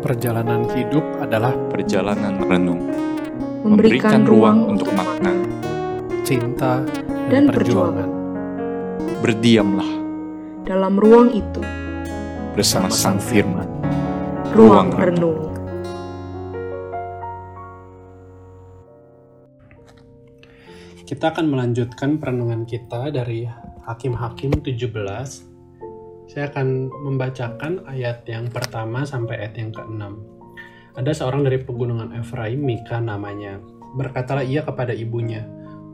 Perjalanan hidup adalah perjalanan renung, memberikan ruang untuk makna. cinta Dan dan, perjuangan. Berdiamlah Dalam ruang itu, bersama Sang Firman. ruang Ruang renung. Kita akan melanjutkan perenungan kita dari Hakim-Hakim 17. Saya akan membacakan ayat yang pertama sampai ayat yang keenam. Ada seorang dari pegunungan Efraim, Mika namanya. Berkatalah ia kepada ibunya,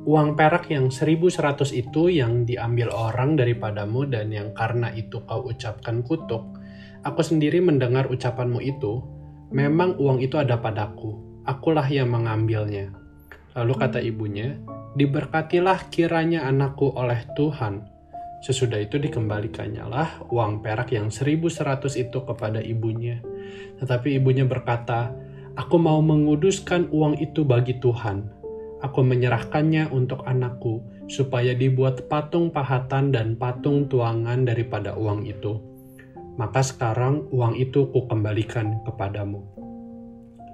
Uang perak yang 1100 itu yang diambil orang daripadamu dan yang karena itu kau ucapkan kutuk. Aku sendiri mendengar ucapanmu itu, memang uang itu ada padaku, akulah yang mengambilnya. Lalu kata ibunya, diberkatilah kiranya anakku oleh Tuhan. Sesudah itu dikembalikannya lah uang perak yang 1100 itu kepada ibunya. Tetapi ibunya berkata, Aku mau menguduskan uang itu bagi Tuhan. Aku menyerahkannya untuk anakku, supaya dibuat patung pahatan dan patung tuangan daripada uang itu. Maka sekarang uang itu kukembalikan kepadamu.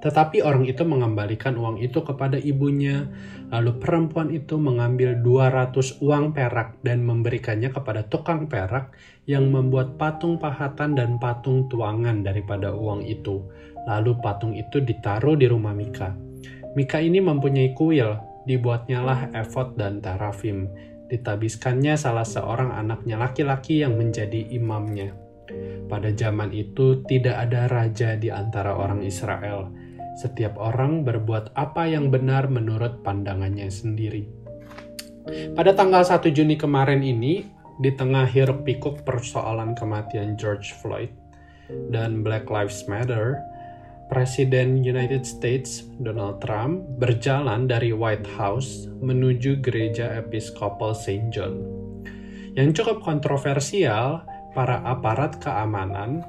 Tetapi orang itu mengembalikan uang itu kepada ibunya, lalu perempuan itu mengambil 200 uang perak dan memberikannya kepada tukang perak yang membuat patung pahatan dan patung tuangan daripada uang itu. Lalu patung itu ditaruh di rumah Mika. Mika ini mempunyai kuil, dibuatnyalah efod dan terafim. Ditabiskannya salah seorang anaknya laki-laki yang menjadi imamnya. Pada zaman itu tidak ada raja di antara orang Israel. Setiap orang berbuat apa yang benar menurut pandangannya sendiri. Pada tanggal 1 Juni kemarin ini, di tengah hiruk pikuk persoalan kematian George Floyd dan Black Lives Matter, Presiden United States Donald Trump berjalan dari White House menuju gereja Episkopal St. John. Yang cukup kontroversial, para aparat keamanan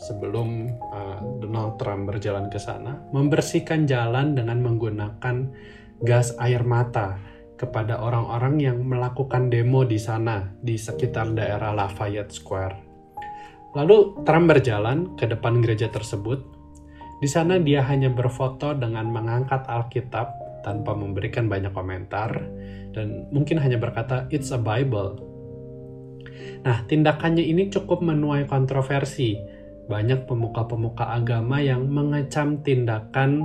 sebelum uh, Donald Trump berjalan ke sana membersihkan jalan dengan menggunakan gas air mata kepada orang-orang yang melakukan demo di sana di sekitar daerah Lafayette Square. Lalu Trump berjalan ke depan gereja tersebut di sana dia hanya berfoto dengan mengangkat Alkitab tanpa memberikan banyak komentar dan mungkin hanya berkata it's a Bible. Nah, tindakannya ini cukup menuai kontroversi. Banyak pemuka-pemuka agama yang mengecam tindakan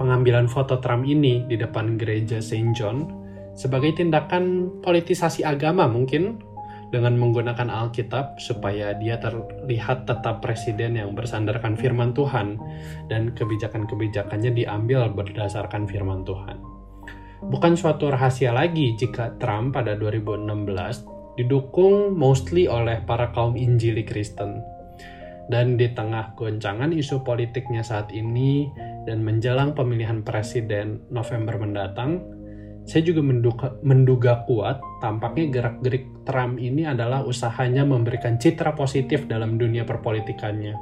pengambilan foto Trump ini di depan gereja St. John sebagai tindakan politisasi agama mungkin dengan menggunakan Alkitab supaya dia terlihat tetap presiden yang bersandarkan firman Tuhan dan kebijakan-kebijakannya diambil berdasarkan firman Tuhan. Bukan suatu rahasia lagi jika Trump pada 2016 didukung mostly oleh para kaum Injili Kristen. Dan di tengah goncangan isu politiknya saat ini dan menjelang pemilihan presiden November mendatang, saya juga menduga, menduga kuat tampaknya gerak-gerik Trump ini adalah usahanya memberikan citra positif dalam dunia perpolitikannya.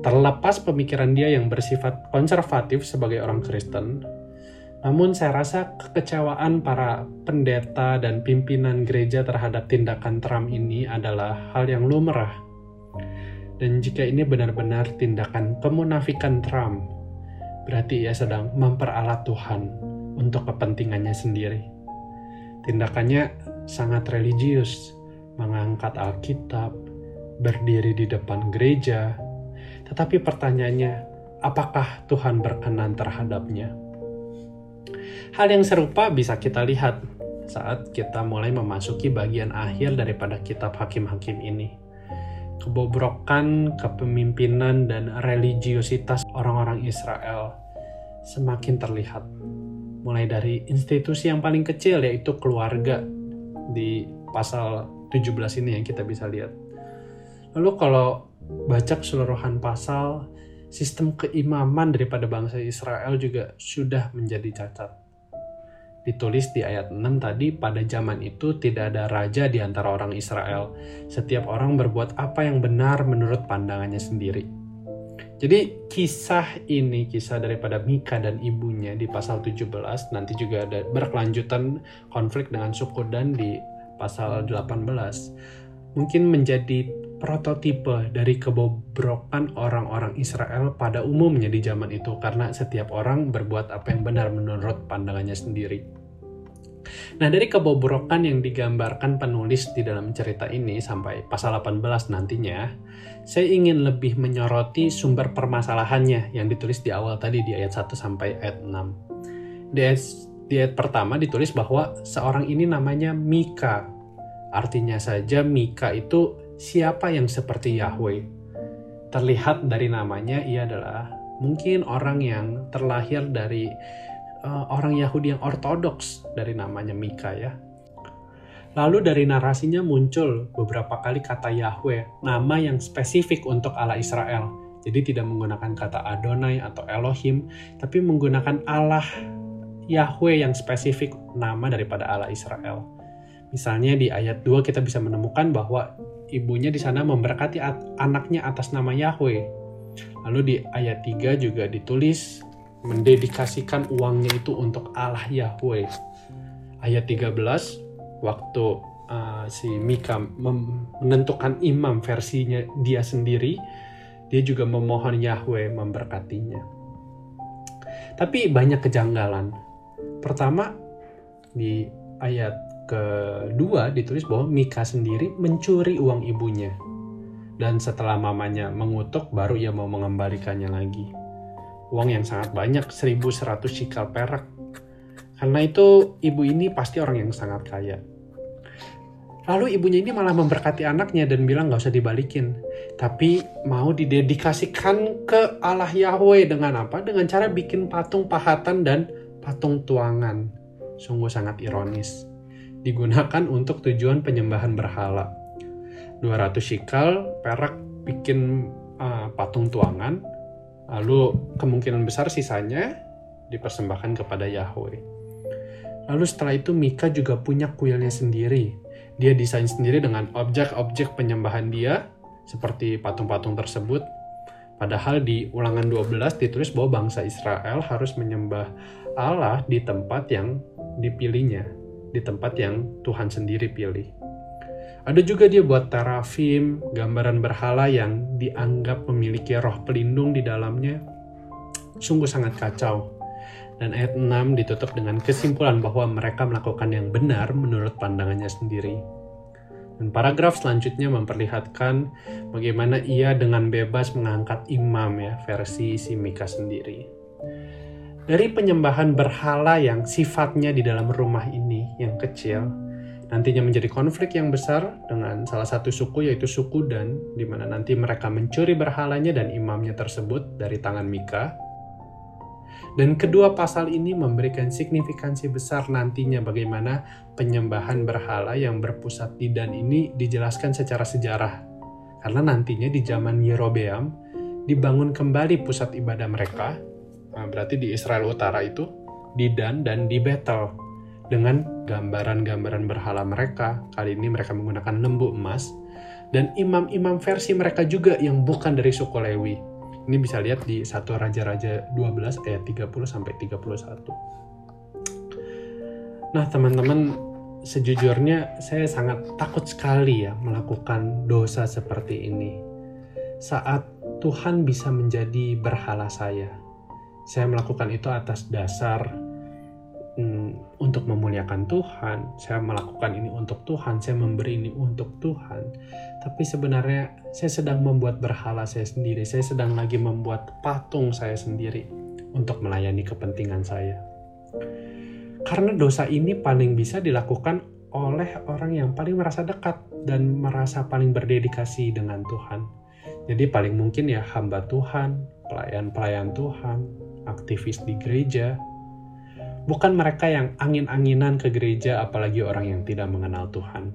Terlepas pemikiran dia yang bersifat konservatif sebagai orang Kristen, namun saya rasa kekecewaan para pendeta dan pimpinan gereja terhadap tindakan Trump ini adalah hal yang lumrah. Dan jika ini benar-benar tindakan kemunafikan Trump, berarti ia sedang memperalat Tuhan untuk kepentingannya sendiri. Tindakannya sangat religius, mengangkat Alkitab, berdiri di depan gereja. Tetapi pertanyaannya, apakah Tuhan berkenan terhadapnya? Hal yang serupa bisa kita lihat saat kita mulai memasuki bagian akhir daripada kitab Hakim-Hakim ini. Kebobrokan kepemimpinan dan religiositas orang-orang Israel semakin terlihat mulai dari institusi yang paling kecil yaitu keluarga di pasal 17 ini yang kita bisa lihat. Lalu kalau baca keseluruhan pasal, sistem keimaman daripada bangsa Israel juga sudah menjadi cacat. Ditulis di ayat 6 tadi, pada zaman itu tidak ada raja di antara orang Israel. Setiap orang berbuat apa yang benar menurut pandangannya sendiri. Jadi kisah ini, kisah daripada Mika dan ibunya di pasal 17, nanti juga ada berkelanjutan konflik dengan suku Dan di pasal 18. Mungkin menjadi prototipe dari kebobrokan orang-orang Israel pada umumnya di zaman itu karena setiap orang berbuat apa yang benar menurut pandangannya sendiri. Nah, dari kebobrokan yang digambarkan penulis di dalam cerita ini sampai pasal 18 nantinya, saya ingin lebih menyoroti sumber permasalahannya yang ditulis di awal tadi di ayat 1 sampai ayat 6. Di ayat, di ayat pertama ditulis bahwa seorang ini namanya Mika. Artinya saja Mika itu siapa yang seperti Yahweh. Terlihat dari namanya ia adalah mungkin orang yang terlahir dari uh, orang Yahudi yang ortodoks dari namanya Mika ya. Lalu dari narasinya muncul beberapa kali kata Yahweh, nama yang spesifik untuk Allah Israel. Jadi tidak menggunakan kata Adonai atau Elohim, tapi menggunakan Allah Yahweh yang spesifik nama daripada Allah Israel. Misalnya di ayat 2 kita bisa menemukan bahwa ibunya di sana memberkati anaknya atas nama Yahweh. Lalu di ayat 3 juga ditulis mendedikasikan uangnya itu untuk Allah Yahweh. Ayat 13 waktu uh, si Mika menentukan imam versinya dia sendiri, dia juga memohon Yahweh memberkatinya. Tapi banyak kejanggalan. Pertama di ayat kedua ditulis bahwa Mika sendiri mencuri uang ibunya. Dan setelah mamanya mengutuk, baru ia mau mengembalikannya lagi. Uang yang sangat banyak, 1100 shikal perak. Karena itu ibu ini pasti orang yang sangat kaya. Lalu ibunya ini malah memberkati anaknya dan bilang gak usah dibalikin. Tapi mau didedikasikan ke Allah Yahweh dengan apa? Dengan cara bikin patung pahatan dan patung tuangan. Sungguh sangat ironis digunakan untuk tujuan penyembahan berhala. 200 shikal perak bikin uh, patung tuangan, lalu kemungkinan besar sisanya dipersembahkan kepada Yahweh. Lalu setelah itu Mika juga punya kuilnya sendiri. Dia desain sendiri dengan objek-objek penyembahan dia, seperti patung-patung tersebut. Padahal di ulangan 12 ditulis bahwa bangsa Israel harus menyembah Allah di tempat yang dipilihnya, di tempat yang Tuhan sendiri pilih. Ada juga dia buat terafim, gambaran berhala yang dianggap memiliki roh pelindung di dalamnya. Sungguh sangat kacau. Dan ayat 6 ditutup dengan kesimpulan bahwa mereka melakukan yang benar menurut pandangannya sendiri. Dan paragraf selanjutnya memperlihatkan bagaimana ia dengan bebas mengangkat imam ya, versi si Mika sendiri dari penyembahan berhala yang sifatnya di dalam rumah ini yang kecil nantinya menjadi konflik yang besar dengan salah satu suku yaitu suku Dan di mana nanti mereka mencuri berhalanya dan imamnya tersebut dari tangan Mika. Dan kedua pasal ini memberikan signifikansi besar nantinya bagaimana penyembahan berhala yang berpusat di Dan ini dijelaskan secara sejarah. Karena nantinya di zaman Yerobeam dibangun kembali pusat ibadah mereka berarti di Israel Utara itu, di Dan dan di Betel dengan gambaran-gambaran berhala mereka. Kali ini mereka menggunakan lembu emas dan imam-imam versi mereka juga yang bukan dari suku Lewi. Ini bisa lihat di satu Raja-Raja 12 ayat 30 sampai 31. Nah, teman-teman, sejujurnya saya sangat takut sekali ya melakukan dosa seperti ini. Saat Tuhan bisa menjadi berhala saya, saya melakukan itu atas dasar hmm, untuk memuliakan Tuhan. Saya melakukan ini untuk Tuhan, saya memberi ini untuk Tuhan. Tapi sebenarnya saya sedang membuat berhala saya sendiri. Saya sedang lagi membuat patung saya sendiri untuk melayani kepentingan saya. Karena dosa ini paling bisa dilakukan oleh orang yang paling merasa dekat dan merasa paling berdedikasi dengan Tuhan. Jadi paling mungkin ya hamba Tuhan, pelayan-pelayan Tuhan, aktivis di gereja, bukan mereka yang angin-anginan ke gereja, apalagi orang yang tidak mengenal Tuhan.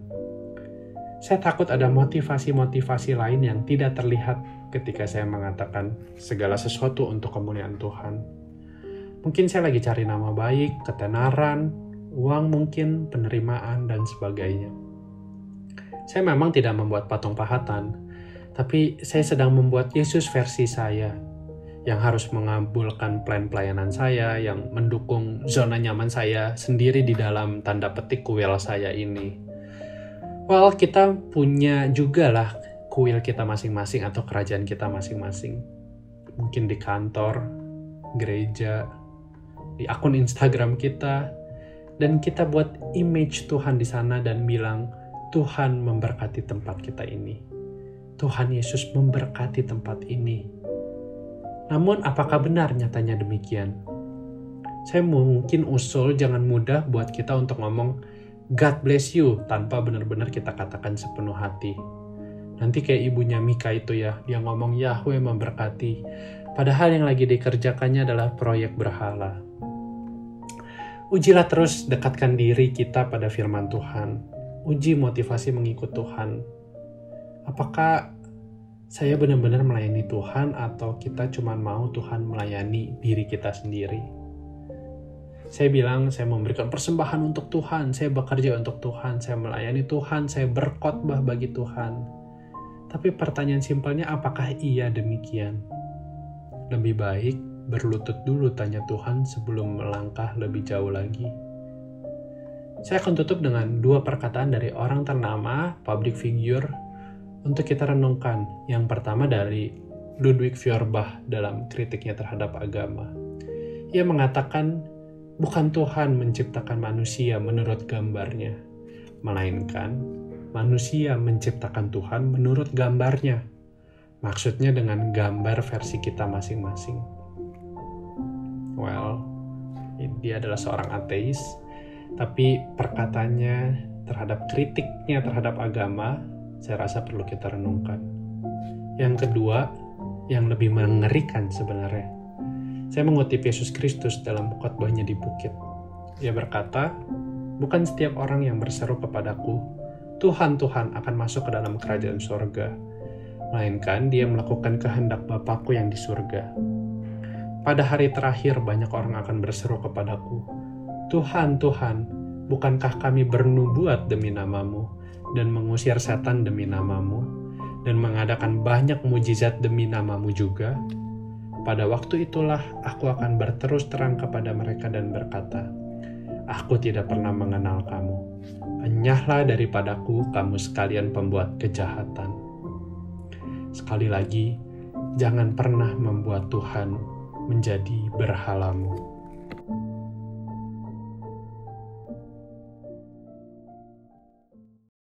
Saya takut ada motivasi-motivasi lain yang tidak terlihat ketika saya mengatakan segala sesuatu untuk kemuliaan Tuhan. Mungkin saya lagi cari nama baik, ketenaran, uang mungkin, penerimaan, dan sebagainya. Saya memang tidak membuat patung pahatan, tapi saya sedang membuat Yesus versi saya yang harus mengabulkan plan pelayanan saya, yang mendukung zona nyaman saya sendiri di dalam tanda petik kuil saya ini. Well, kita punya juga lah kuil kita masing-masing atau kerajaan kita masing-masing. Mungkin di kantor, gereja, di akun Instagram kita, dan kita buat image Tuhan di sana dan bilang, Tuhan memberkati tempat kita ini. Tuhan Yesus memberkati tempat ini. Namun apakah benar nyatanya demikian? Saya mungkin usul jangan mudah buat kita untuk ngomong God bless you tanpa benar-benar kita katakan sepenuh hati. Nanti kayak ibunya Mika itu ya, dia ngomong Yahweh memberkati. Padahal yang lagi dikerjakannya adalah proyek berhala. Ujilah terus dekatkan diri kita pada firman Tuhan. Uji motivasi mengikut Tuhan. Apakah saya benar-benar melayani Tuhan atau kita cuma mau Tuhan melayani diri kita sendiri? Saya bilang saya memberikan persembahan untuk Tuhan, saya bekerja untuk Tuhan, saya melayani Tuhan, saya berkhotbah bagi Tuhan. Tapi pertanyaan simpelnya apakah iya demikian? Lebih baik berlutut dulu tanya Tuhan sebelum melangkah lebih jauh lagi. Saya akan tutup dengan dua perkataan dari orang ternama, public figure, untuk kita renungkan. Yang pertama dari Ludwig Feuerbach dalam kritiknya terhadap agama. Ia mengatakan Bukan Tuhan menciptakan manusia menurut gambarnya, melainkan manusia menciptakan Tuhan menurut gambarnya. Maksudnya dengan gambar versi kita masing-masing. Well, dia adalah seorang ateis, tapi perkataannya terhadap kritiknya terhadap agama, saya rasa perlu kita renungkan. Yang kedua, yang lebih mengerikan sebenarnya, saya mengutip Yesus Kristus dalam khotbahnya di bukit. Ia berkata, Bukan setiap orang yang berseru kepadaku, Tuhan, Tuhan akan masuk ke dalam kerajaan surga, melainkan dia melakukan kehendak Bapakku yang di surga. Pada hari terakhir banyak orang akan berseru kepadaku, Tuhan, Tuhan, bukankah kami bernubuat demi namamu, dan mengusir setan demi namamu, dan mengadakan banyak mujizat demi namamu juga?' Pada waktu itulah aku akan berterus terang kepada mereka dan berkata, Aku tidak pernah mengenal kamu. Enyahlah daripadaku kamu sekalian pembuat kejahatan. Sekali lagi, jangan pernah membuat Tuhan menjadi berhalamu.